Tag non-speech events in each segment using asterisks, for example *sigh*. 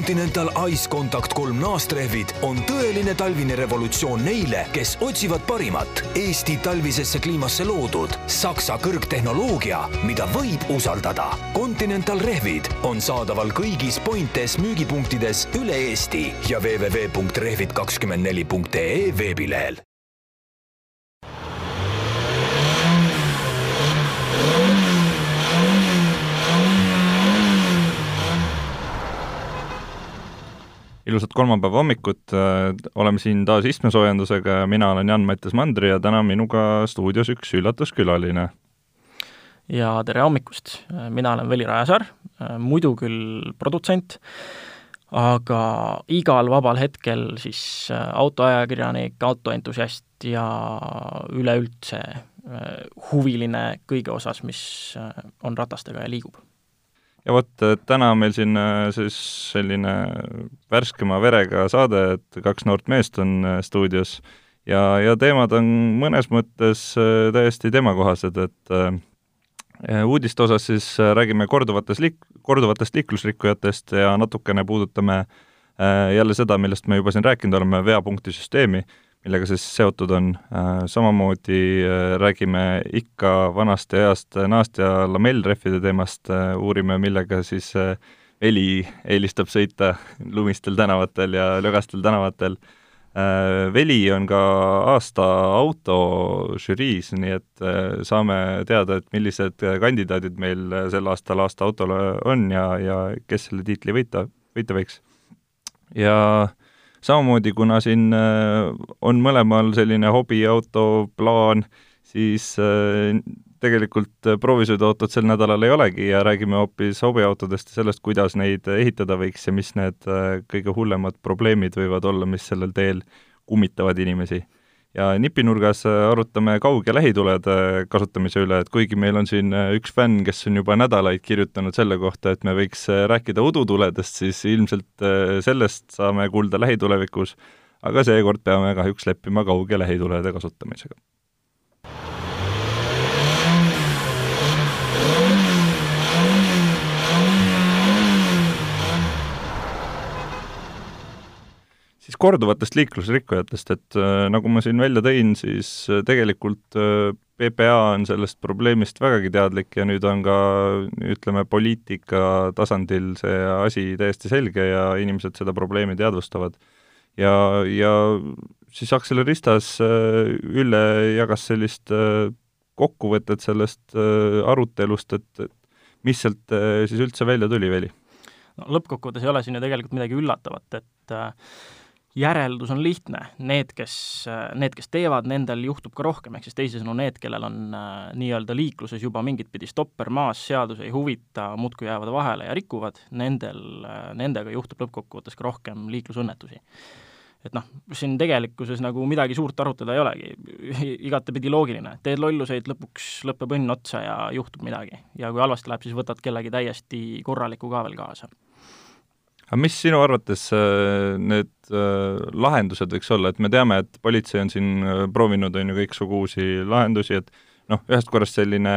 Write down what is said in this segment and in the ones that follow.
Continental Ice Contact kolm naastrehvid on tõeline talvine revolutsioon neile, kes otsivad parimat Eesti talvisesse kliimasse loodud Saksa kõrgtehnoloogia, mida võib usaldada. Continental rehvid on saadaval kõigis Pointes müügipunktides üle Eesti ja www.rehvid24.ee veebilehel. Ilusat kolmapäeva hommikut, äh, oleme siin taas istmesoojendusega mina olen Jan-Mattias Mandri ja täna minuga stuudios üks üllatuskülaline. ja tere hommikust, mina olen Veli Rajasaar, äh, muidu küll produtsent, aga igal vabal hetkel siis äh, autoajakirjanik, autoentusiast ja üleüldse huviline kõige osas, mis on ratastega ja liigub ja vot, täna on meil siin äh, siis selline värskema verega saade, et kaks noort meest on äh, stuudios. Ja, ja teemad on mõnes mõttes äh, täiesti teemakohased, et uudiste osas siis räägime korduvatest liik-, korduvatest liiklusrikkujatest ja natukene puudutame jälle seda, millest me juba siin rääkinud oleme, veapunktisüsteemi millega see siis seotud on. Äh, samamoodi äh, räägime ikka vanast ja heast naast- ja lamellrehvide teemast, äh, uurime, millega siis Veli eelistab sõita *laughs* lumistel tänavatel ja lögastel tänavatel. Veli on ka aasta auto žüriis, nii et saame teada, et millised kandidaadid meil sel aastal aasta autole on ja, ja kes selle tiitli võita, võita võiks. ja äh, samamoodi, kuna siin äh, on mõlemal selline hobiauto plaan, siis äh, tegelikult proovisõiduautot sel nädalal ei olegi ja räägime hoopis hobiautodest ja sellest, kuidas neid ehitada võiks ja mis need äh, kõige hullemad probleemid võivad olla, mis sellel teel kummitavad inimesi ja nipinurgas äh, arutame kaug- ja lähitulede kasutamise üle, et kuigi meil on siin äh, üks fänn, kes on juba nädalaid kirjutanud selle kohta, et me võiks äh, rääkida udutuledest, siis ilmselt sellest saame kuulda lähitulevikus, aga seekord peame kahjuks leppima kaug- ja lähitulede kasutamisega siis korduvatest liiklusrikkujatest, et äh, nagu ma siin välja tõin, siis äh, tegelikult äh, PPA on sellest probleemist vägagi teadlik ja nüüd on ka ütleme, poliitika tasandil see asi täiesti selge ja inimesed seda probleemi teadvustavad. ja, ja siis Acceleristas Ülle jagas sellist kokkuvõtet sellest arutelust, et, et mis sealt siis üldse välja tuli, Veli? no lõppkokkuvõttes ei ole siin ju tegelikult midagi üllatavat, et äh, järeldus on lihtne, need, kes, need, kes teevad, nendel juhtub ka rohkem, ehk siis teisisõnu need, kellel on äh, nii-öelda liikluses juba mingit pidi stopper maas, seadus ei huvita, muudkui jäävad vahele ja rikuvad, nendel äh,, nendega juhtub lõppkokkuvõttes ka rohkem liiklusõnnetusi. et noh, siin tegelikkuses nagu midagi suurt arutada ei olegi, *laughs* igatepidi loogiline, teed lolluseid, lõpuks lõpeb õnn otsa ja juhtub midagi. ja kui halvasti läheb, siis võtad kellegi täiesti korraliku ka veel kaasa aga mis sinu arvates äh, need äh, lahendused võiks olla, et me teame, et politsei on siin äh, proovinud, on ju, kõiksugu uusi lahendusi, et noh, ühest korrast selline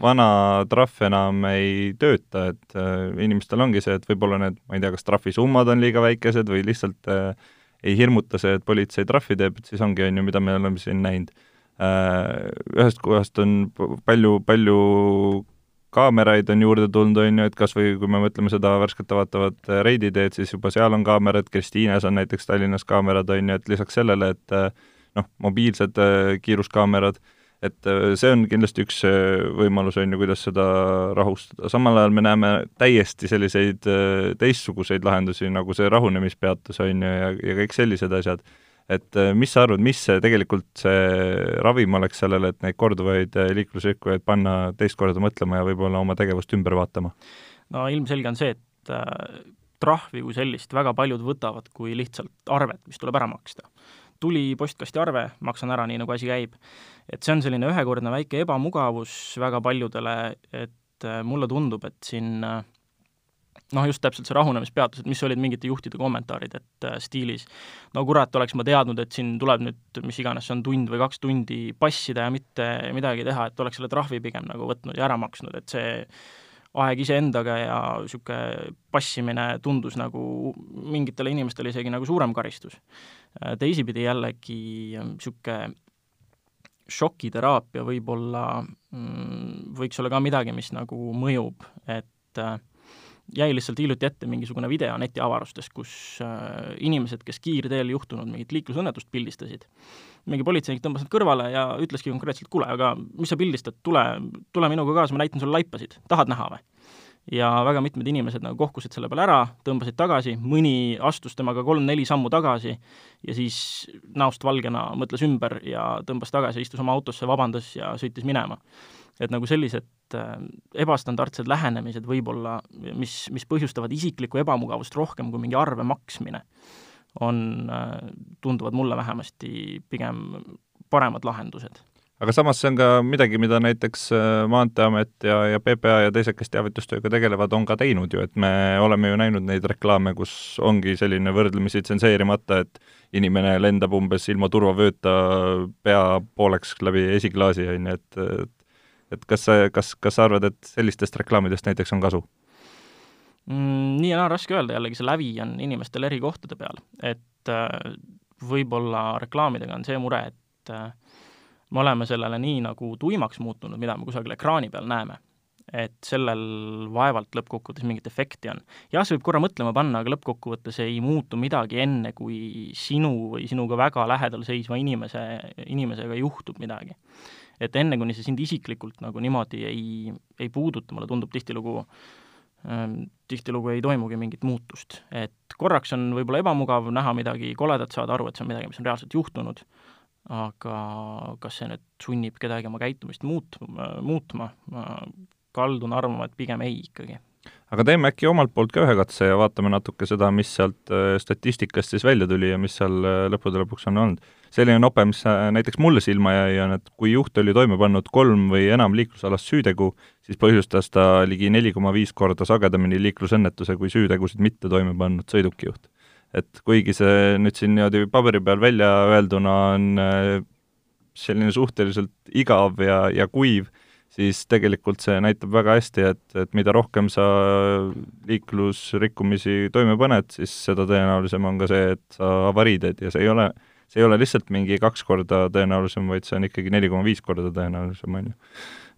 vana trahv enam ei tööta, et inimestel ongi see, et võib-olla need, ma ei tea, kas trahvisummad on liiga väikesed või lihtsalt ei hirmuta see, et politsei trahvi teeb, et siis ongi, on ju, mida me oleme siin näinud. Ühest kohast on palju, palju kaameraid on juurde tulnud, on ju, et kas või kui me mõtleme seda värsket avatavat äh, Reidi teed, siis juba seal on kaamerad, Kristiines on näiteks Tallinnas kaamerad, on ju, et lisaks sellele, et äh, noh, mobiilsed äh, kiiruskaamerad, et see on kindlasti üks võimalus, on ju, kuidas seda rahustada, samal ajal me näeme täiesti selliseid teistsuguseid lahendusi, nagu see rahunemispeatus, on ju, ja, ja kõik sellised asjad et äh, mis sa arvad, mis see tegelikult see ravim oleks sellele, et neid korduvaid äh, liiklusrikkujaid panna teist korda mõtlema ja võib-olla oma tegevust ümber vaatama? no ilmselge on see, et äh, trahvi kui sellist väga paljud võtavad kui lihtsalt arvet, mis tuleb ära maksta. tuli postkasti arve, maksan ära, nii nagu asi käib. et see on selline ühekordne väike ebamugavus väga paljudele, et mulle tundub, et siin äh, noh, just täpselt see rahunemispeatus, et mis olid mingite juhtide kommentaarid, et äh, stiilis no kurat, oleks ma teadnud, et siin tuleb nüüd mis iganes see on, tund või kaks tundi passida ja mitte midagi teha, et oleks selle trahvi pigem nagu võtnud ja ära maksnud, et see aeg iseendaga ja niisugune passimine tundus nagu mingitele inimestele isegi nagu suurem karistus. teisipidi jällegi niisugune šokiteraapia võib-olla mm, võiks olla ka midagi, mis nagu mõjub, et äh, jäi lihtsalt hiljuti ette mingisugune video netiavarustest, kus äh, inimesed, kes kiirteel juhtunud mingit liiklusõnnetust pildistasid, mingi politseinik tõmbas nad kõrvale ja ütleski konkreetselt, kuule, aga mis sa pildistad, tule, tule minuga kaasa, ma näitan sulle laipasid, tahad näha või? ja väga mitmed inimesed nagu kohkusid selle peale ära, tõmbasid tagasi, mõni astus temaga kolm-neli sammu tagasi ja siis näost valgena mõtles ümber ja tõmbas tagasi, istus oma autosse, vabandas ja sõitis minema. Et nagu sellised äh, ebastandardsed lähenemised võib-olla, mis, mis põhjustavad isiklikku ebamugavust rohkem kui mingi arve maksmine, on, äh, tunduvad mulle vähemasti pigem paremad lahendused. Aga samas see on ka midagi, mida näiteks äh, Maanteeamet ja, ja PPA ja teised, kes teavitustööga tegelevad, on ka teinud ju, et me oleme ju näinud neid reklaame, kus ongi selline võrdlemisi tsenseerimata, et inimene lendab umbes ilma turvavööta pea pooleks läbi esiklaasi, on ju, et et kas sa, kas, kas sa arvad, et sellistest reklaamidest näiteks on kasu? mm,? Nii ja naa raske öelda, jällegi see lävi on inimestel eri kohtade peal, et äh, võib-olla reklaamidega on see mure, et äh, me oleme sellele nii nagu tuimaks muutunud, mida me kusagil ekraani peal näeme. et sellel vaevalt lõppkokkuvõttes mingit efekti on. jah, see võib korra mõtlema panna, aga lõppkokkuvõttes ei muutu midagi enne, kui sinu või sinuga väga lähedal seisva inimese, inimesega juhtub midagi. Et enne, kuni see sind isiklikult nagu niimoodi ei, ei puuduta, mulle tundub tihtilugu ähm, tihtilugu ei toimugi mingit muutust. et korraks on võib-olla ebamugav näha midagi koledat, saada aru, et see on midagi, mis on reaalselt juhtunud, aga kas see nüüd sunnib kedagi oma käitumist muut-, muutma, ma kaldun arvama, et pigem ei ikkagi. Aga teeme äkki omalt poolt ka ühe katse ja vaatame natuke seda, mis sealt äh, statistikast siis välja tuli ja mis seal äh, lõppude lõpuks on olnud. selline nope, mis äh, näiteks mulle silma jäi, on, et kui juht oli toime pannud kolm või enam liiklusalast süütegu, siis põhjustas ta ligi neli koma viis korda sagedamini liiklusõnnetuse kui süütegusid mitte toime pannud sõidukijuht et kuigi see nüüd siin niimoodi paberi peal välja öelduna on selline suhteliselt igav ja, ja kuiv, siis tegelikult see näitab väga hästi, et, et mida rohkem sa liiklusrikkumisi toime paned, siis seda tõenäolisem on ka see, et sa avarii teed ja see ei ole, see ei ole lihtsalt mingi kaks korda tõenäolisem, vaid see on ikkagi neli koma viis korda tõenäolisem, on ju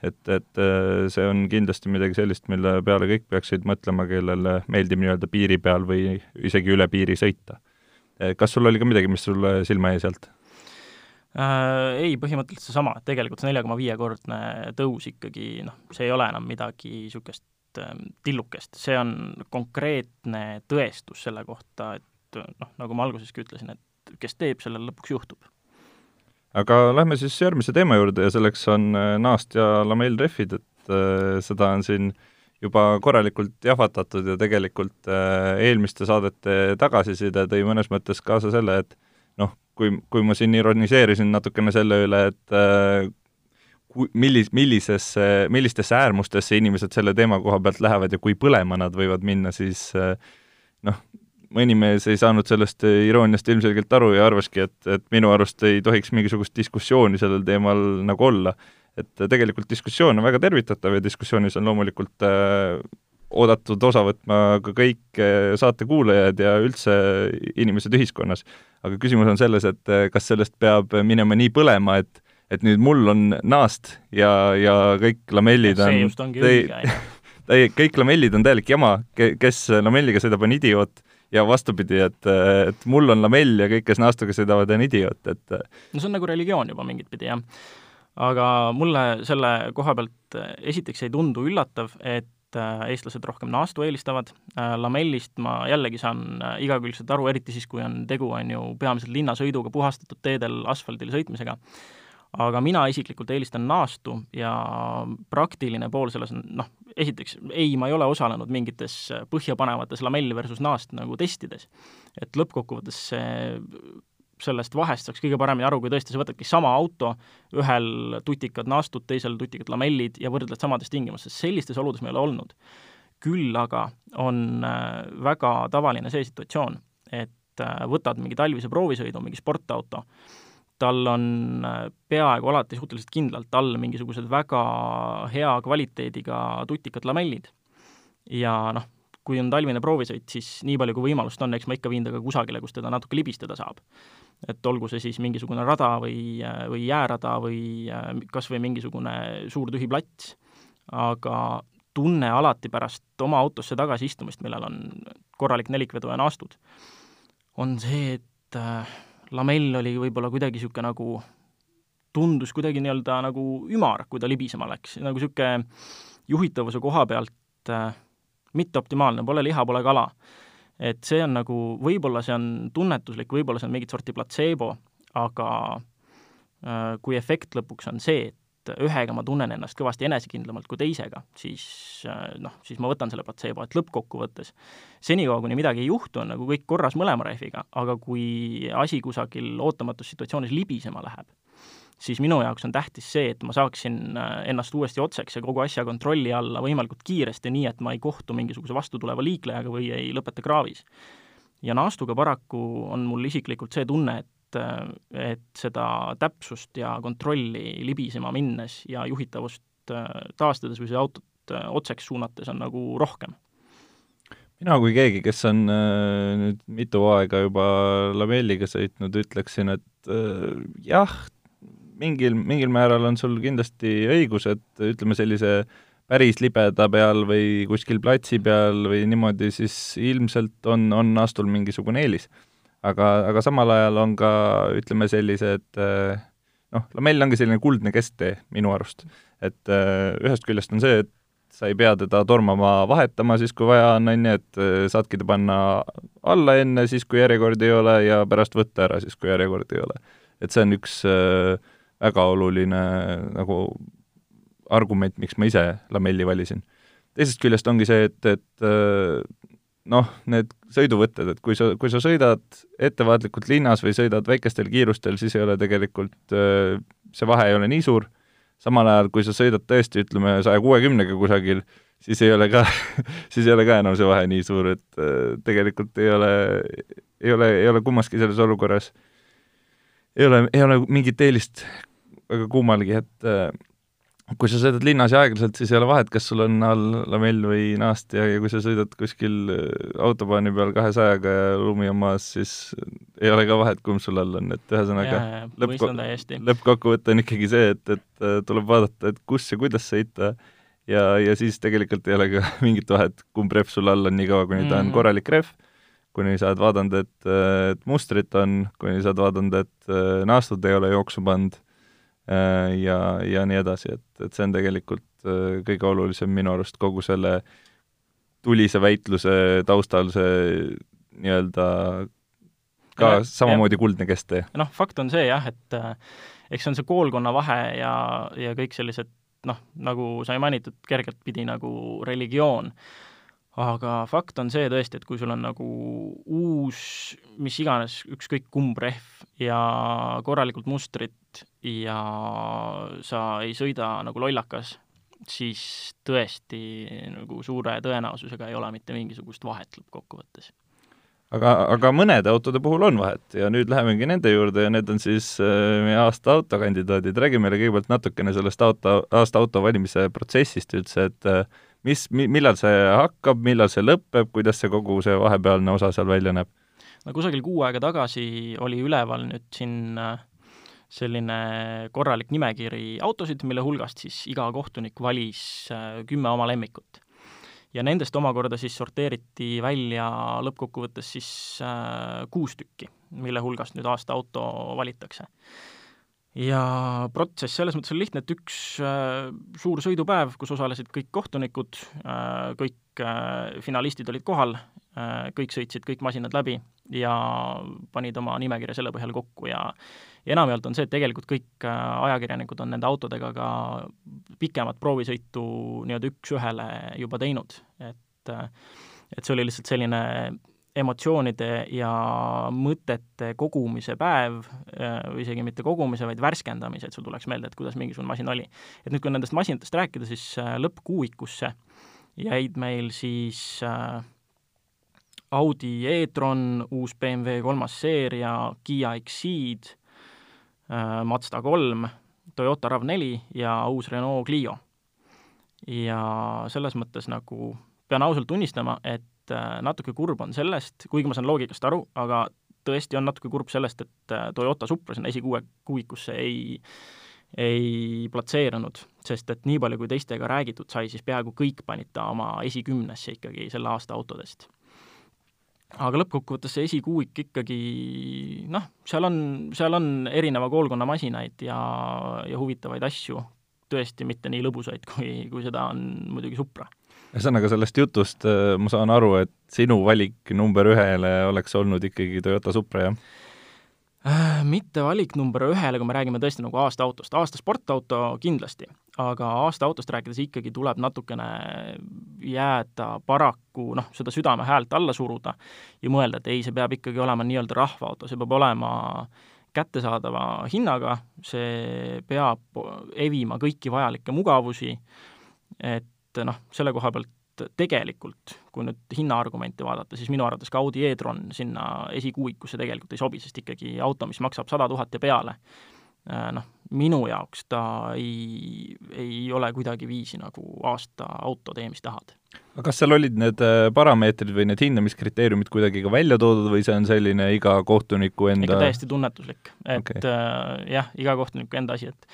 et, et äh, see on kindlasti midagi sellist, mille peale kõik peaksid mõtlema, kellele meeldib nii-öelda piiri peal või isegi üle piiri sõita. Äh, kas sul oli ka midagi, mis sulle silma jäi sealt? Äh, ei, põhimõtteliselt seesama, et tegelikult see nelja koma viiekordne tõus ikkagi noh, see ei ole enam midagi niisugust ähm, tillukest, see on konkreetne tõestus selle kohta, et noh, nagu ma alguseski ütlesin, et kes teeb, sellel lõpuks juhtub. Aga lähme siis järgmise teema juurde ja selleks on äh, naast ja lamellrehvid, et äh, seda on siin juba korralikult jahvatatud ja tegelikult äh, eelmiste saadete tagasiside tõi mõnes mõttes kaasa selle, et kui, kui ma siin ironiseerisin natukene selle üle, et kui, millis, millisesse, millistesse äärmustesse inimesed selle teema koha pealt lähevad ja kui põlema nad võivad minna, siis noh, mõni mees ei saanud sellest irooniast ilmselgelt aru ja arvaski, et, et minu arust ei tohiks mingisugust diskussiooni sellel teemal nagu olla. et tegelikult diskussioon on väga tervitatav ja diskussioonis on loomulikult äh, oodatud osa võtma ka kõik äh, saatekuulajad ja üldse inimesed ühiskonnas. aga küsimus on selles, et äh, kas sellest peab minema nii põlema, et et nüüd mul on naast ja, ja kõik lamellid on see just ongi õige, jah *laughs* kõik lamellid on täielik jama, kes lamelliga sõidab, on idioot ja vastupidi, et, et mul on lamell ja kõik, kes naastuga sõidavad, on idioot, et no see on nagu religioon juba mingit pidi, jah. aga mulle selle koha pealt esiteks ei tundu üllatav, et äh, eestlased rohkem naastu eelistavad, äh, lamellist ma jällegi saan äh, igakülgselt aru, eriti siis, kui on tegu, on ju, peamiselt linnasõiduga puhastatud teedel asfaldil sõitmisega aga mina isiklikult eelistan naastu ja praktiline pool selles on noh, esiteks ei, ma ei ole osalenud mingites põhjapanevates lamell versus naast nagu testides. et lõppkokkuvõttes see, sellest vahest saaks kõige paremini aru, kui tõesti sa võtadki sama auto, ühel tutikad naastud, teisel tutikad lamellid ja võrdled samades tingimustes, sellistes oludes ma ei ole olnud. küll aga on äh, väga tavaline see situatsioon, et äh, võtad mingi talvise proovisõidu, mingi sportauto, tal on äh, peaaegu alati suhteliselt kindlalt all mingisugused väga hea kvaliteediga tutikad lamellid ja noh, kui on talvine proovisõit, siis nii palju kui võimalust on, eks ma ikka viin ta ka kusagile, kus teda natuke libistada saab. et olgu see siis mingisugune rada või, või jäärada või kas või mingisugune suur tühi plats, aga tunne alati pärast oma autosse tagasi istumist, millel on korralik nelikvedu ja naastud, on see, et äh, lamell oli võib-olla kuidagi niisugune nagu, tundus kuidagi nii-öelda nagu ümar, kui ta libisema läks, nagu niisugune juhitavuse koha pealt äh, mitteoptimaalne, pole liha, pole kala. et see on nagu, võib-olla see on tunnetuslik, võib-olla see on mingit sorti platseebo, aga äh, kui efekt lõpuks on see, et ühega ma tunnen ennast kõvasti enesekindlamalt kui teisega, siis äh, noh, siis ma võtan selle platseebo, et lõppkokkuvõttes senikaua, kuni midagi ei juhtu, on nagu kõik korras mõlema rehviga, aga kui asi kusagil ootamatus situatsioonis libisema läheb, siis minu jaoks on tähtis see, et ma saaksin äh, ennast uuesti otseks ja kogu asja kontrolli alla võimalikult kiiresti, nii et ma ei kohtu mingisuguse vastutuleva liiklejaga või ei lõpeta kraavis. ja naastuga paraku on mul isiklikult see tunne, et, äh, et seda täpsust ja kontrolli libisema minnes ja juhitavust äh, taastades või seda autot otseks suunates on nagu rohkem mina kui keegi, kes on nüüd mitu aega juba lamelliga sõitnud, ütleksin, et äh, jah, mingil, mingil määral on sul kindlasti õigus, et ütleme, sellise päris libeda peal või kuskil platsi peal või niimoodi, siis ilmselt on, on Astul mingisugune eelis. aga, aga samal ajal on ka, ütleme, sellised noh, lamell ongi selline kuldne kesktee minu arust. et ühest küljest on see, et sa ei pea teda tormama vahetama siis, kui vaja on, on ju, et saadki ta panna alla enne, siis kui järjekordi ei ole, ja pärast võtta ära siis, kui järjekordi ei ole. et see on üks äh, väga oluline nagu argument, miks ma ise lamelli valisin. teisest küljest ongi see, et, et noh, need sõiduvõtted, et kui sa, kui sa sõidad ettevaatlikult linnas või sõidad väikestel kiirustel, siis ei ole tegelikult, see vahe ei ole nii suur, samal ajal kui sa sõidad tõesti, ütleme, saja kuuekümnega kusagil, siis ei ole ka *laughs* siis ei ole ka enam see vahe nii suur, et tegelikult ei ole, ei ole, ei ole kummaski selles olukorras, ei ole, ei ole mingit eelist väga kummalgi, et äh, kui sa sõidad linnas ja aeglaselt, siis ei ole vahet, kas sul on all lamell või naast ja, ja kui sa sõidad kuskil äh, autobaani peal kahesajaga ja lumi on maas, siis ei ole ka vahet, kumb sul all on, et ühesõnaga lõppko lõppkokkuvõte on ikkagi see, et, et äh, tuleb vaadata, et kus ja kuidas sõita ja, ja siis tegelikult ei ole ka *laughs* mingit vahet, kumb rehv sul all on, niikaua kuni ta on -hmm. korralik rehv, kuni sa oled vaadanud, et, et mustrit on, kuni sa oled vaadanud, et naastud ei ole jooksu pannud ja, ja nii edasi, et, et see on tegelikult äh, kõige olulisem minu arust kogu selle tulise väitluse taustal, see nii-öelda ka ja, samamoodi ja. kuldne kesktee. noh, fakt on see jah, et äh, eks see on see koolkonna vahe ja, ja kõik sellised noh, nagu sai mainitud, kergelt pidi nagu religioon äh, aga fakt on see tõesti, et kui sul on nagu uus, mis iganes, ükskõik kumb rehv ja korralikult mustrit ja sa ei sõida nagu lollakas, siis tõesti nagu suure tõenäosusega ei ole mitte mingisugust vahet lõppkokkuvõttes. Aga, aga mõnede autode puhul on vahet ja nüüd lähemegi nende juurde ja need on siis äh, meie aasta autokandidaadid, räägi meile kõigepealt natukene sellest auto, aasta auto valimise protsessist üldse, et äh, mis, millal see hakkab, millal see lõpeb, kuidas see kogu see vahepealne osa seal välja näeb? no kusagil kuu aega tagasi oli üleval nüüd siin äh, selline korralik nimekiri autosid, mille hulgast siis iga kohtunik valis äh, kümme oma lemmikut. ja nendest omakorda siis sorteeriti välja lõppkokkuvõttes siis äh, kuus tükki, mille hulgast nüüd aasta auto valitakse ja protsess selles mõttes oli lihtne, et üks äh, suur sõidupäev, kus osalesid kõik kohtunikud äh,, kõik äh, finalistid olid kohal äh,, kõik sõitsid kõik masinad läbi ja panid oma nimekirja selle põhjal kokku ja ja enamjaolt on see, et tegelikult kõik äh, ajakirjanikud on nende autodega ka pikemat proovisõitu nii-öelda üks-ühele juba teinud, et äh, et see oli lihtsalt selline emotsioonide ja mõtete kogumise päev, äh, või isegi mitte kogumise, vaid värskendamise, et sul tuleks meelde, et kuidas mingisugune masin oli. et nüüd, kui nendest masinatest rääkida, siis äh, lõppkuuikusse jäid meil siis äh, Audi e-tron, uus BMW kolmas seeria, Kiia Exceed, Mazda kolm, Toyota RAV4 ja uus Renault Clio. ja selles mõttes nagu pean ausalt tunnistama, et natuke kurb on sellest, kuigi ma saan loogikast aru, aga tõesti on natuke kurb sellest, et Toyota Supra sinna esikuue kuuikusse ei ei platseerunud, sest et nii palju, kui teistega räägitud sai, siis peaaegu kõik panid ta oma esikümnesse ikkagi selle aasta autodest aga lõppkokkuvõttes see esikuuik ikkagi noh, seal on, seal on erineva koolkonna masinaid ja, ja huvitavaid asju, tõesti mitte nii lõbusaid, kui, kui seda on muidugi Supra. Ühesõnaga, sellest jutust äh, ma saan aru, et sinu valik number ühele oleks olnud ikkagi Toyota Supra, jah? Äh, mitte valik number ühele, kui me räägime tõesti nagu aasta autost, aasta sportauto kindlasti, aga aasta autost rääkides ikkagi tuleb natukene jääda paraku noh, seda südame häält alla suruda ja mõelda, et ei, see peab ikkagi olema nii-öelda rahvaauto, see peab olema kättesaadava hinnaga, see peab evima kõiki vajalikke mugavusi, et noh, selle koha pealt et tegelikult, kui nüüd hinnaargumenti vaadata, siis minu arvates ka Audi e-tron sinna esikuuikusse tegelikult ei sobi, sest ikkagi auto, mis maksab sada tuhat ja peale, äh, noh, minu jaoks ta ei, ei ole kuidagiviisi nagu aasta auto, tee mis tahad. aga kas seal olid need äh, parameetrid või need hindamiskriteeriumid kuidagi ka välja toodud või see on selline iga kohtuniku enda ikka täiesti tunnetuslik, et okay. äh, jah, iga kohtuniku enda asi, et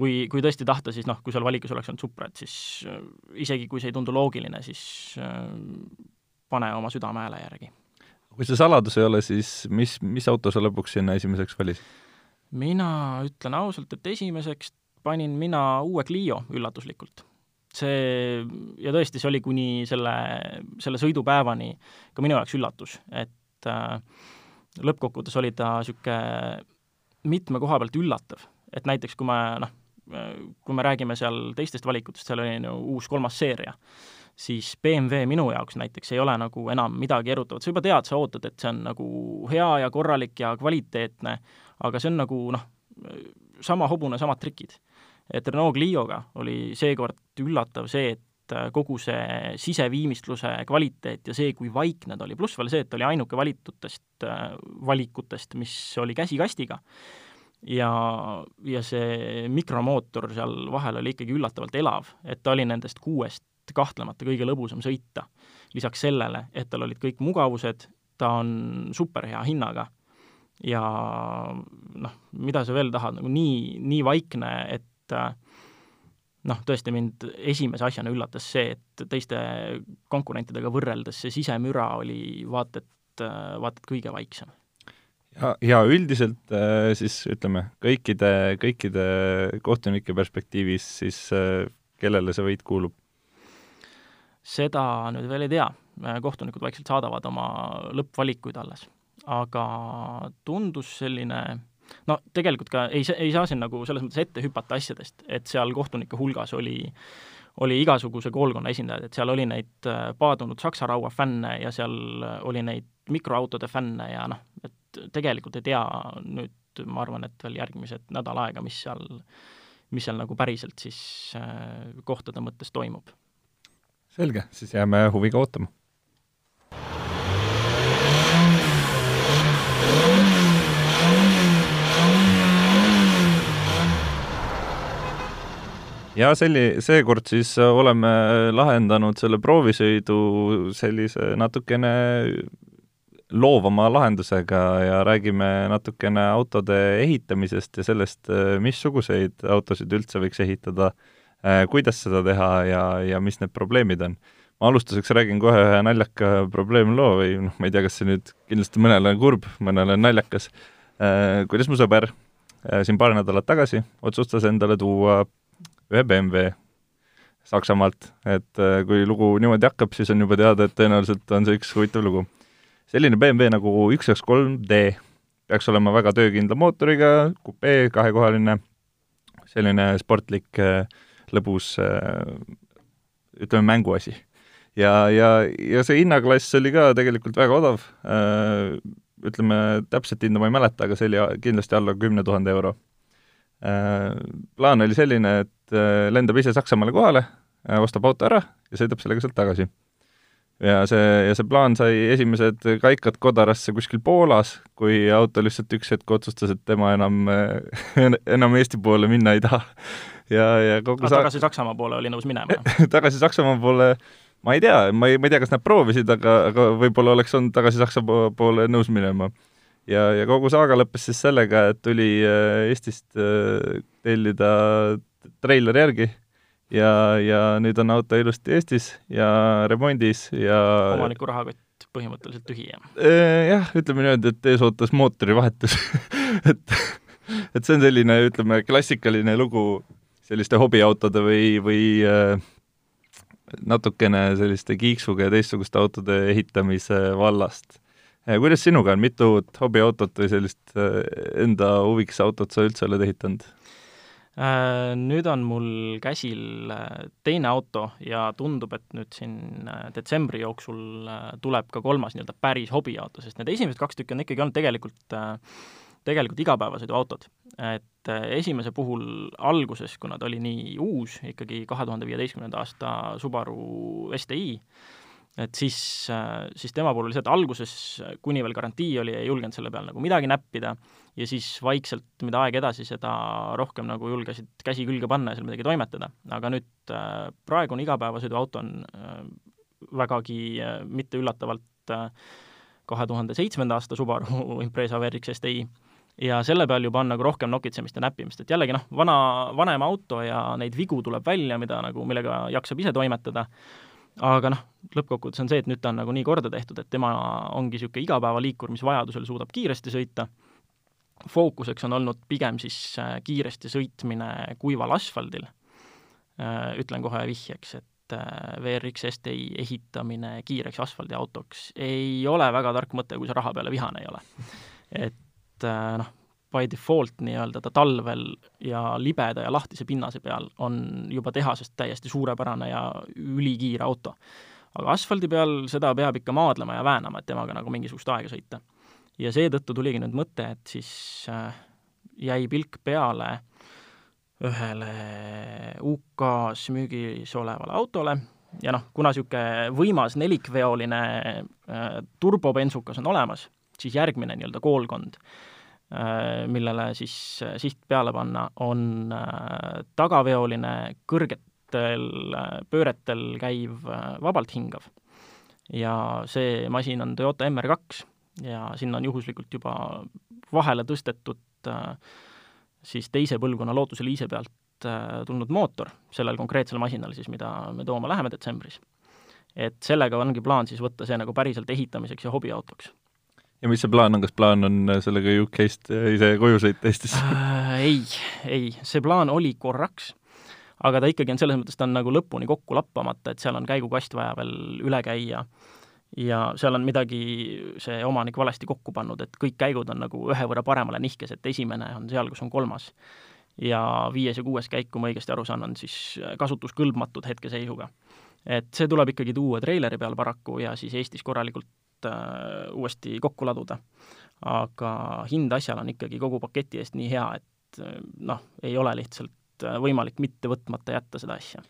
kui, kui tõesti tahta, siis noh, kui seal valikus oleks olnud Supra, et siis äh, isegi kui see ei tundu loogiline, siis äh, pane oma südame hääle järgi. kui see saladus ei ole, siis mis, mis auto sa lõpuks sinna esimeseks valisid? mina ütlen ausalt, et esimeseks panin mina uue Clio üllatuslikult. see, ja tõesti, see oli kuni selle, selle sõidupäevani ka minu jaoks üllatus, et äh, lõppkokkuvõttes oli ta niisugune mitme koha pealt üllatav, et näiteks kui ma noh, kui me räägime seal teistest valikutest, seal oli ju uus kolmas seeria, siis BMW minu jaoks näiteks ei ole nagu enam midagi erutavat, sa juba tead, sa ootad, et see on nagu hea ja korralik ja kvaliteetne, aga see on nagu noh, sama hobune, samad trikid. et Renault Clio'ga oli seekord üllatav see, et kogu see siseviimistluse kvaliteet ja see, kui vaikne ta oli, pluss veel see, et oli ainuke valitutest valikutest, mis oli käsikastiga ja, ja see mikromootor seal vahel oli ikkagi üllatavalt elav, et ta oli nendest kuuest kahtlemata kõige lõbusam sõita. lisaks sellele, et tal olid kõik mugavused, ta on superhea hinnaga ja noh, mida sa veel tahad, nagu nii, nii vaikne, et noh, tõesti mind esimese asjana üllatas see, et teiste konkurentidega võrreldes see sisemüra oli vaata et, vaata et kõige vaiksem ja, ja üldiselt äh, siis ütleme, kõikide, kõikide kohtunike perspektiivis siis äh, kellele see võit kuulub? seda nüüd veel ei tea, kohtunikud vaikselt saadavad oma lõppvalikuid alles. aga tundus selline no tegelikult ka ei, ei saa siin nagu selles mõttes ette hüpata asjadest, et seal kohtunike hulgas oli oli igasuguse koolkonna esindajaid, et seal oli neid äh, paadunud Saksa raua fänne ja seal oli neid mikroautode fänne ja noh, et tegelikult ei tea nüüd, ma arvan, et veel järgmised nädal aega, mis seal, mis seal nagu päriselt siis äh, kohtade mõttes toimub. selge, siis jääme huviga ootama ja selli-, seekord siis oleme lahendanud selle proovisõidu sellise natukene loovama lahendusega ja räägime natukene autode ehitamisest ja sellest, missuguseid autosid üldse võiks ehitada, kuidas seda teha ja, ja mis need probleemid on. ma alustuseks räägin kohe ühe naljaka probleemloo või noh, ma ei tea, kas see nüüd kindlasti mõnele on kurb, mõnele on naljakas, kuidas mu sõber siin paar nädalat tagasi otsustas endale tuua ühe BMW Saksamaalt, et kui lugu niimoodi hakkab, siis on juba teada, et tõenäoliselt on see üks huvitav lugu selline BMW nagu üks kaks kolm D peaks olema väga töökindla mootoriga, kupee, kahekohaline, selline sportlik, äh, lõbus äh, ütleme, mänguasi. ja, ja, ja see hinnaklass oli ka tegelikult väga odav, äh, ütleme, täpset hinda ma ei mäleta, aga see oli kindlasti alla kümne tuhande euro. Plaan oli selline, et lendab ise Saksamaale kohale, ostab auto ära ja sõidab sellega sealt tagasi ja see, ja see plaan sai esimesed kaikad kodarasse kuskil Poolas, kui auto lihtsalt üks hetk otsustas, et tema enam, *laughs* enam Eesti poole minna ei taha. ja, ja kogu aga tagasi Saksamaa poole oli nõus minema *laughs* tagasi Saksamaa poole ma ei tea, ma ei, ma ei tea, kas nad proovisid, aga, aga võib-olla oleks olnud tagasi Saksa poole nõus minema. ja, ja kogu saaga lõppes siis sellega, et tuli äh, Eestist äh, tellida treiler järgi ja, ja nüüd on auto ilusti Eestis ja remondis ja omaniku rahakott põhimõtteliselt tühi, jah? Äh, jah, ütleme niimoodi, et ees ootas mootorivahetus *laughs* et, et see on selline, ütleme, klassikaline lugu selliste hobiautode või, või äh, natukene selliste kiiksuga ja teistsuguste autode ehitamise vallast. Äh, kuidas sinuga on, mitu hobiautot või sellist enda huviks autot sa üldse oled ehitanud? Äh, nüüd on mul käsil äh, teine auto ja tundub, et nüüd siin äh, detsembri jooksul tuleb ka kolmas nii-öelda päris hobiauto, sest need esimesed kaks tükki on ikkagi olnud tegelikult tegelikult igapäevasõiduautod. et esimese puhul alguses, kuna ta oli nii uus, ikkagi kahe tuhande viieteistkümnenda aasta Subaru STi, et siis, siis tema puhul lihtsalt alguses, kuni veel garantii oli, ei julgenud selle peal nagu midagi näppida ja siis vaikselt, mida aeg edasi, seda rohkem nagu julgesid käsi külge panna ja seal midagi toimetada. aga nüüd äh, praegune igapäevasõiduauto on äh, vägagi äh, mitte üllatavalt kahe tuhande seitsmenda aasta Subaru *laughs* Impreza VRX STi ja selle peal juba on nagu rohkem nokitsemist ja näppimist, et jällegi noh, vana, vanem auto ja neid vigu tuleb välja, mida nagu, millega jaksab ise toimetada, aga noh, lõppkokkuvõttes on see, et nüüd ta on nagu nii korda tehtud, et tema ongi niisugune igapäevaliikur, mis vajadusel suudab kiiresti sõita, fookuseks on olnud pigem siis äh, kiiresti sõitmine kuival asfaldil, äh, ütlen kohe vihjeks, et äh, VRX STi ehitamine kiireks asfaldiautoks ei ole väga tark mõte, kui sa raha peale vihane ei ole. et noh, by default nii-öelda ta talvel ja libeda ja lahtise pinnase peal on juba tehasest täiesti suurepärane ja ülikiire auto. aga asfaldi peal seda peab ikka maadlema ja väänama, et temaga nagu mingisugust aega sõita. Ja seetõttu tuligi nüüd mõte, et siis äh, jäi pilk peale ühele UK-s müügis olevale autole ja noh, kuna niisugune võimas nelikveoline äh, turbobensukas on olemas, siis järgmine nii-öelda koolkond äh, millele siis siht peale panna, on tagaveoline, kõrgetel pööretel käiv, vabalt hingav. ja see masin on Toyota MR2 ja sinna on juhuslikult juba vahele tõstetud siis teise põlvkonna Lootuse liise pealt tulnud mootor sellel konkreetsel masinal siis, mida me tooma läheme detsembris. et sellega ongi plaan siis võtta see nagu päriselt ehitamiseks ja hobiautoks ja mis see plaan on, kas plaan on äh, sellega UK-st äh, ise koju sõita Eestisse äh,? ei, ei, see plaan oli korraks, aga ta ikkagi on selles mõttes, ta on nagu lõpuni kokku lappamata, et seal on käigukast vaja veel üle käia ja seal on midagi see omanik valesti kokku pannud, et kõik käigud on nagu ühe võrra paremale nihkes, et esimene on seal, kus on kolmas. ja viies ja kuues käik, kui ma õigesti aru saan, on siis kasutuskõlbmatud hetkeseisuga. et see tuleb ikkagi tuua treileri peal paraku ja siis Eestis korralikult äh, uuesti kokku laduda. aga hind asjal on ikkagi kogu paketi eest nii hea, et äh, noh, ei ole lihtsalt äh, võimalik mitte võtmata jätta seda asja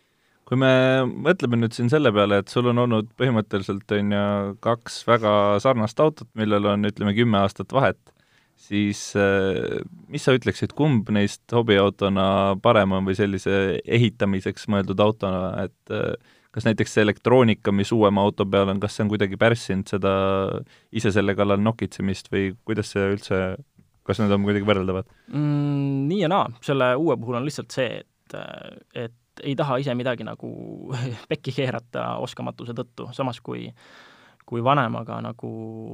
kui me mõtleme nüüd siin selle peale, et sul on olnud põhimõtteliselt, on ju, kaks väga sarnast autot, millel on, ütleme, kümme aastat vahet, siis äh, mis sa ütleksid, kumb neist hobiautona parem on või sellise ehitamiseks mõeldud autona, et kas näiteks see elektroonika, mis uuema auto peal on, kas see on kuidagi pärssinud seda ise selle kallal nokitsemist või kuidas see üldse, kas need on kuidagi võrreldavad mm,? Nii ja naa, selle uue puhul on lihtsalt see, et, et ei taha ise midagi nagu *laughs* pekki keerata oskamatuse tõttu, samas kui kui vanemaga nagu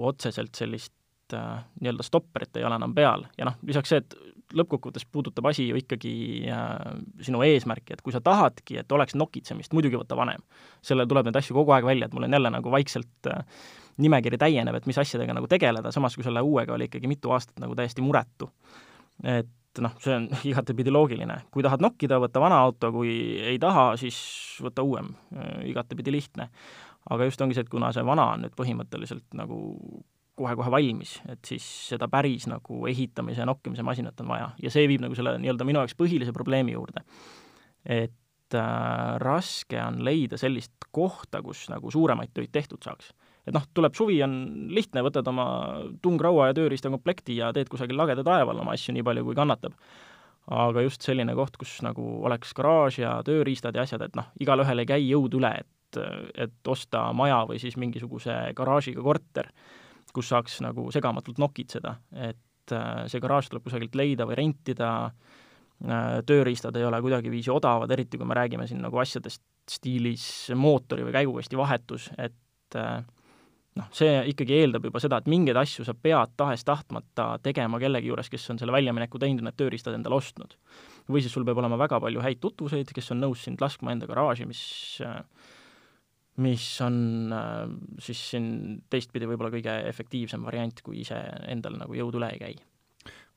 otseselt sellist äh, nii-öelda stopperit ei ole enam peal ja noh, lisaks see, et lõppkokkuvõttes puudutab asi ju ikkagi äh, sinu eesmärki, et kui sa tahadki, et oleks nokitsemist, muidugi võta vanem. sellel tuleb neid asju kogu aeg välja, et mul on jälle nagu vaikselt äh, nimekiri täieneb, et mis asjadega nagu tegeleda, samas kui selle uuega oli ikkagi mitu aastat nagu täiesti muretu. et noh, see on *laughs* igatepidi loogiline. kui tahad nokkida, võta vana auto, kui ei taha, siis võta uuem, igatepidi lihtne. aga just ongi see, et kuna see vana on nüüd põhimõtteliselt nagu kohe-kohe valmis, et siis seda päris nagu ehitamise ja nokkimise masinat on vaja ja see viib nagu selle nii-öelda minu jaoks põhilise probleemi juurde. et äh, raske on leida sellist kohta, kus nagu suuremaid töid tehtud saaks. Et noh, tuleb suvi, on lihtne, võtad oma tungraua ja tööriistakomplekti ja teed kusagil lageda taeva all oma asju nii palju, kui kannatab. aga just selline koht, kus nagu oleks garaaž ja tööriistad ja asjad, et noh, igalühel ei käi jõud üle, et et osta maja või siis mingisuguse garaažiga korter, kus saaks nagu segamatult nokitseda, et äh, see garaaž tuleb kusagilt leida või rentida, äh, tööriistad ei ole kuidagiviisi odavad, eriti kui me räägime siin nagu asjadest stiilis mootori või käigukasti vahetus, et äh, noh, see ikkagi eeldab juba seda, et mingeid asju sa pead tahes-tahtmata tegema kellegi juures, kes on selle väljamineku teinud ja need tööriistad endale ostnud. või siis sul peab olema väga palju häid tutvuseid, kes on nõus sind laskma enda garaaži, mis mis on siis siin teistpidi võib-olla kõige efektiivsem variant, kui ise endal nagu jõud üle ei käi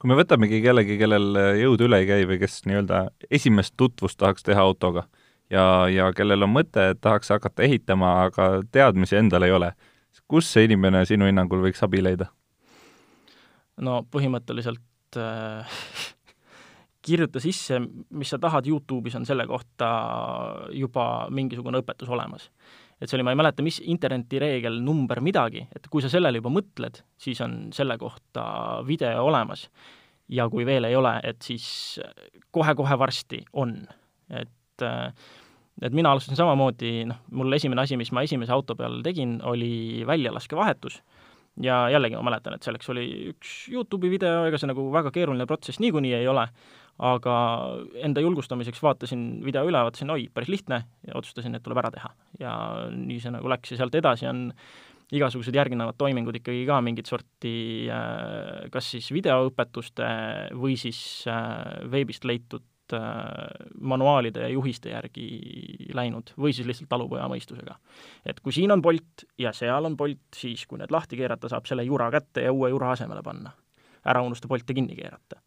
kui me võtamegi kellegi, kellel jõud üle ei käi või kes nii-öelda esimest tutvust tahaks teha autoga ja, ja kellel on mõte, et tahaks hakata ehitama, aga teadmisi endal ei ole, kus see inimene sinu hinnangul võiks abi leida? no põhimõtteliselt äh, *laughs* kirjuta sisse, mis sa tahad, Youtube'is on selle kohta juba mingisugune õpetus olemas. et see oli, ma ei mäleta, mis internetireegel, number midagi, et kui sa sellele juba mõtled, siis on selle kohta video olemas. ja kui veel ei ole, et siis kohe-kohe varsti on. et äh, et mina alustasin samamoodi, noh, mul esimene asi, mis ma esimese auto peal tegin, oli väljalaskevahetus ja jällegi ma mäletan, et selleks oli üks Youtube'i video, ega see nagu väga keeruline protsess niikuinii ei ole, aga enda julgustamiseks vaatasin video üle, vaatasin, oi, päris lihtne, ja otsustasin, et tuleb ära teha. ja nii see nagu läks ja sealt edasi on igasugused järgnevad toimingud ikkagi ka mingit sorti äh, kas siis videoõpetuste või siis äh, veebist leitud Äh, manuaalide ja juhiste järgi läinud või siis lihtsalt talupoja mõistusega. et kui siin on Bolt ja seal on Bolt, siis kui need lahti keerata, saab selle jura kätte ja uue jura asemele panna. ära unusta Bolti kinni keerata.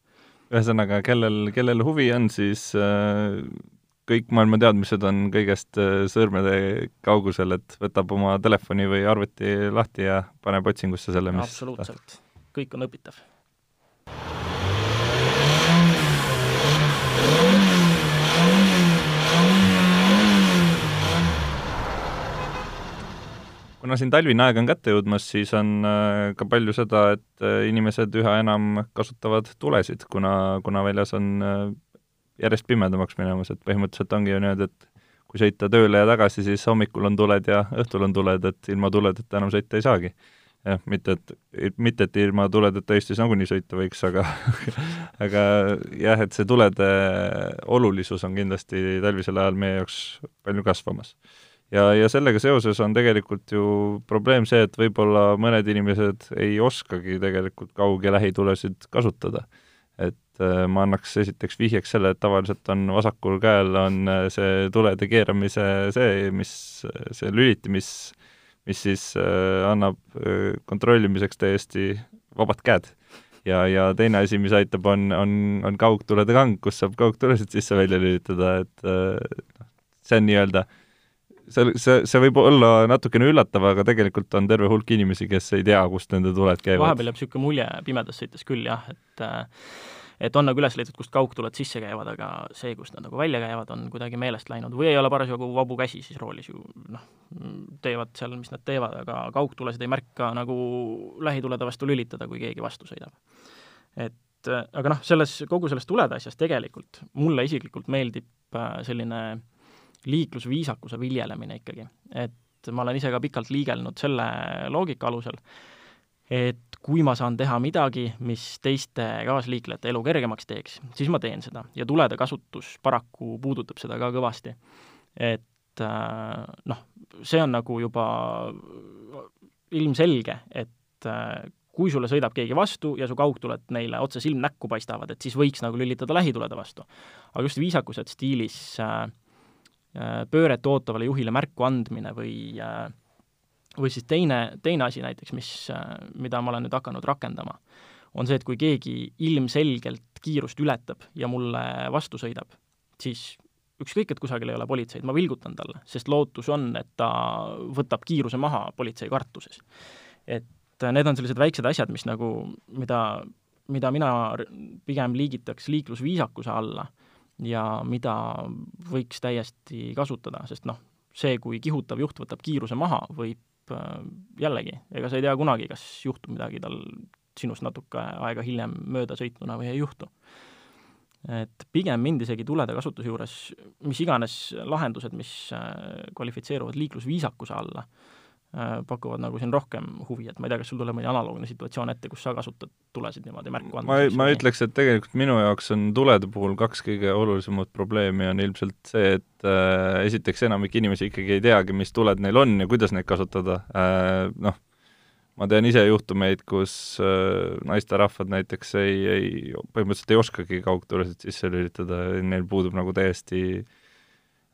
ühesõnaga, kellel, kellel huvi on, siis äh, kõik maailma teadmised on kõigest äh, sõrmede kaugusel, et võtab oma telefoni või arvuti lahti ja paneb otsingusse selle, mis absoluutselt, kõik on õpitav kuna siin talvine aeg on kätte jõudmas, siis on äh, ka palju seda, et äh, inimesed üha enam kasutavad tulesid, kuna, kuna väljas on äh, järjest pimedamaks minemas, et põhimõtteliselt ongi ju niimoodi, et kui sõita tööle ja tagasi, siis hommikul on tuled ja õhtul on tuled, et ilma tuledeta enam sõita ei saagi. jah, mitte et, mitte et ilma tuledeta Eestis nagunii sõita võiks, aga *laughs* aga jah, et see tulede olulisus on kindlasti talvisel ajal meie jaoks palju kasvamas ja, ja sellega seoses on tegelikult ju probleem see, et võib-olla mõned inimesed ei oskagi tegelikult kaug- ja lähitulesid kasutada. et äh, ma annaks esiteks vihjeks selle, et tavaliselt on vasakul käel on äh, see tulede keeramise see, mis, see lüliti, mis, mis siis äh, annab kontrollimiseks täiesti vabad käed ja, ja teine asi, mis aitab, on, on, on kaugtulede kang, kus saab kaugtulesid sisse-välja lülitada, et noh, see on nii-öelda äh, see, see, see võib olla natukene üllatav, aga tegelikult on terve hulk inimesi, kes ei tea, kust nende tuled käivad. vahepeal jääb niisugune mulje pimedas sõites küll jah, et et on nagu üles leitud, kust kaugtuled sisse käivad, aga see, kust nad nagu välja käivad, on kuidagi meelest läinud või ei ole parasjagu vabu käsi siis roolis ju noh, teevad seal, mis nad teevad, aga kaugtulesid ei märka nagu lähitulede vastu lülitada, kui keegi vastu sõidab. et aga noh, selles, kogu selles tulede asjas tegelikult mulle isiklikult meeldib äh, selline äh, liiklusviisakuse viljelemine ikkagi. et ma olen ise ka pikalt liigelnud selle loogika alusel, et kui ma saan teha midagi, mis teiste kaasliiklejate elu kergemaks teeks, siis ma teen seda ja tulede kasutus paraku puudutab seda ka kõvasti. et äh, noh, see on nagu juba ilmselge, et äh, kui sulle sõidab keegi vastu ja su kaugtuled neile otse silmnäkku paistavad, et siis võiks nagu lülitada lähitulede vastu. aga just viisakused stiilis Äh, pööret ootavale juhile märku andmine või äh, või siis teine, teine asi näiteks, mis, äh, mida ma olen nüüd hakanud rakendama, on see, et kui keegi ilmselgelt kiirust ületab ja mulle vastu sõidab, siis ükskõik, et kusagil ei ole politseid, ma vilgutan talle, sest lootus on, et ta võtab kiiruse maha politsei kartuses. et need on sellised väiksed asjad, mis nagu, mida, mida mina pigem liigitaks liiklusviisakuse alla ja mida võiks täiesti kasutada, sest noh, see, kui kihutav juht võtab kiiruse maha, võib äh, jällegi, ega sa ei tea kunagi, kas juhtub midagi tal sinust natuke aega hiljem mööda sõitnuna või ei juhtu. et pigem mind isegi tulede kasutuse juures mis iganes lahendused, mis äh, kvalifitseeruvad liiklusviisakuse alla, pakuvad nagu siin rohkem huvi, et ma ei tea, kas sul tuleb mõni analoogne situatsioon ette, kus sa kasutad tulesid niimoodi märku andmiseks? ma, ma ütleks, et tegelikult minu jaoks on tulede puhul kaks kõige olulisemat probleemi on ilmselt see, et äh, esiteks enamik inimesi ikkagi ei teagi, mis tuled neil on ja kuidas neid kasutada äh,, noh, ma tean ise juhtumeid, kus äh, naisterahvad näiteks ei, ei, põhimõtteliselt ei oskagi kaugtulesid sisse lülitada, neil puudub nagu täiesti äh,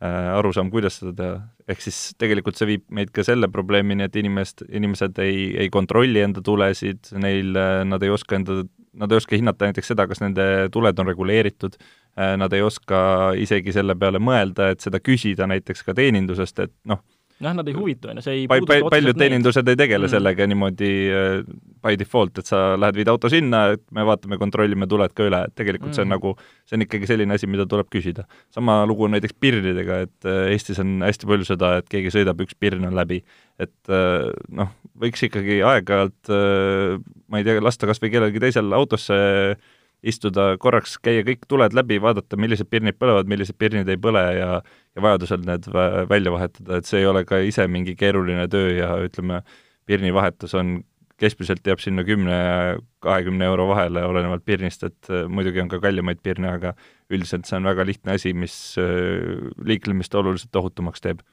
arusaam, kuidas seda teha. ehk siis tegelikult see viib meid ka selle probleemini, et inimest, inimesed ei, ei kontrolli enda tulesid, neil, äh, nad ei oska enda, nad ei oska hinnata näiteks seda, kas nende tuled on reguleeritud äh,, nad ei oska isegi selle peale mõelda, et seda küsida näiteks ka teenindusest, et noh, noh, nad ei huvitu, on ju, see ei pa, pa, paljud teenindused ei tegele mm. sellega niimoodi uh, by default, et sa lähed, viid auto sinna, et me vaatame, kontrollime tuled ka üle, et tegelikult mm. see on mm. nagu, see on ikkagi selline asi, mida tuleb küsida. sama lugu on näiteks pirnidega, et uh, Eestis on hästi palju seda, et keegi sõidab, üks pirn on läbi. et uh, noh, võiks ikkagi aeg-ajalt ma ei tea, lasta kas või kellelgi teisel autosse istuda korraks, käia kõik tuled läbi, vaadata, millised pirnid põlevad, millised pirnid ei põle ja ja vajadusel need välja vahetada, et see ei ole ka ise mingi keeruline töö ja ütleme, pirni vahetus on, keskmiselt jääb sinna kümne ja kahekümne euro vahele, olenevalt pirnist, et äh, muidugi on ka kallimaid pirne, aga üldiselt see on väga lihtne asi, mis äh, liiklemist oluliselt ohutumaks teeb.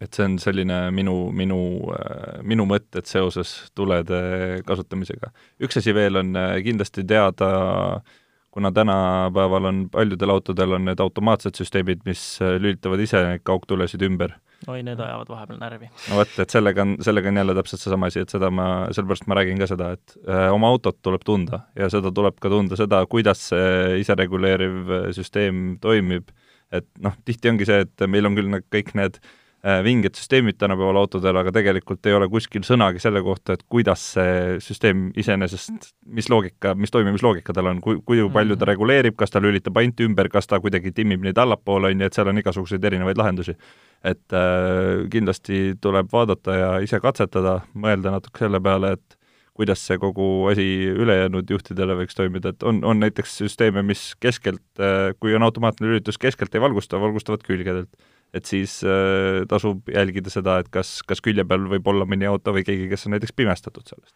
Et see on selline minu, minu, äh, minu mõtted seoses tulede kasutamisega. üks asi veel on kindlasti teada äh, kuna tänapäeval on paljudel autodel on need automaatsed süsteemid, mis äh, lülitavad ise neid kaugtulesid ümber. oi, need ajavad vahepeal närvi. no vot, et sellega on, sellega on jälle täpselt seesama asi, et seda ma, sellepärast ma räägin ka seda, et äh, oma autot tuleb tunda ja seda tuleb ka tunda seda, kuidas see isereguleeriv äh, süsteem toimib, et noh, tihti ongi see, et meil on küll kõik need äh, Äh, vinged süsteemid tänapäeval autodel, aga tegelikult ei ole kuskil sõnagi selle kohta, et kuidas see süsteem iseenesest, mis loogika, mis toimimisloogika tal on, kui, kui palju ta mhm. reguleerib, kas ta lülitab ainult ümber, kas ta kuidagi timmib neid allapoole, on ju, et seal on igasuguseid erinevaid lahendusi. et äh, kindlasti tuleb vaadata ja ise katsetada, mõelda natuke selle peale, et kuidas see kogu asi ülejäänud juhtidele võiks toimida, et on, on näiteks süsteeme, mis keskelt, äh, kui on automaatne lülitus, keskelt ei valgusta, valgustavad külgedelt et siis äh, tasub jälgida seda, et kas, kas külje peal võib olla mõni auto või keegi, kes on näiteks pimestatud sellest.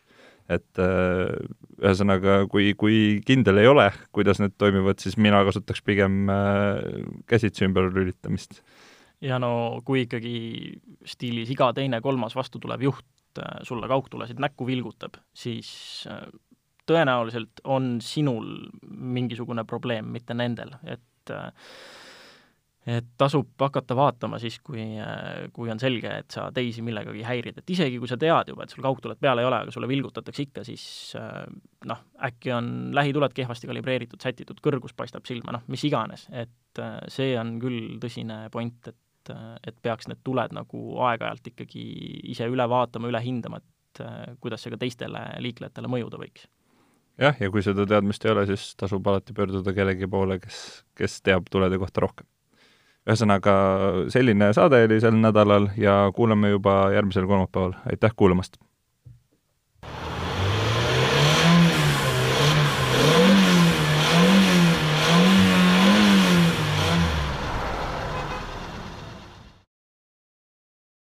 et äh, ühesõnaga, kui, kui kindel ei ole, kuidas need toimivad, siis mina kasutaks pigem äh, käsitsi ümber lülitamist. ja no kui ikkagi stiilis iga teine, kolmas vastu tulev juht äh, sulle kaugtulesid näkku vilgutab, siis äh, tõenäoliselt on sinul mingisugune probleem, mitte nendel, et äh, et tasub hakata vaatama siis, kui, kui on selge, et sa teisi millegagi häirid, et isegi kui sa tead juba, et sul kaugtulet peal ei ole, aga sulle vilgutatakse ikka, siis noh, äkki on lähituled kehvasti kalibreeritud, sätitud, kõrgus paistab silma, noh, mis iganes, et see on küll tõsine point, et et peaks need tuled nagu aeg-ajalt ikkagi ise üle vaatama, üle hindama, et kuidas see ka teistele liiklejatele mõjuda võiks. Jah, ja kui seda teadmist ei ole, siis tasub alati pöörduda kellegi poole, kes, kes teab tulede kohta rohkem ühesõnaga, selline saade oli sel nädalal ja kuulame juba järgmisel kolmapäeval, aitäh kuulamast!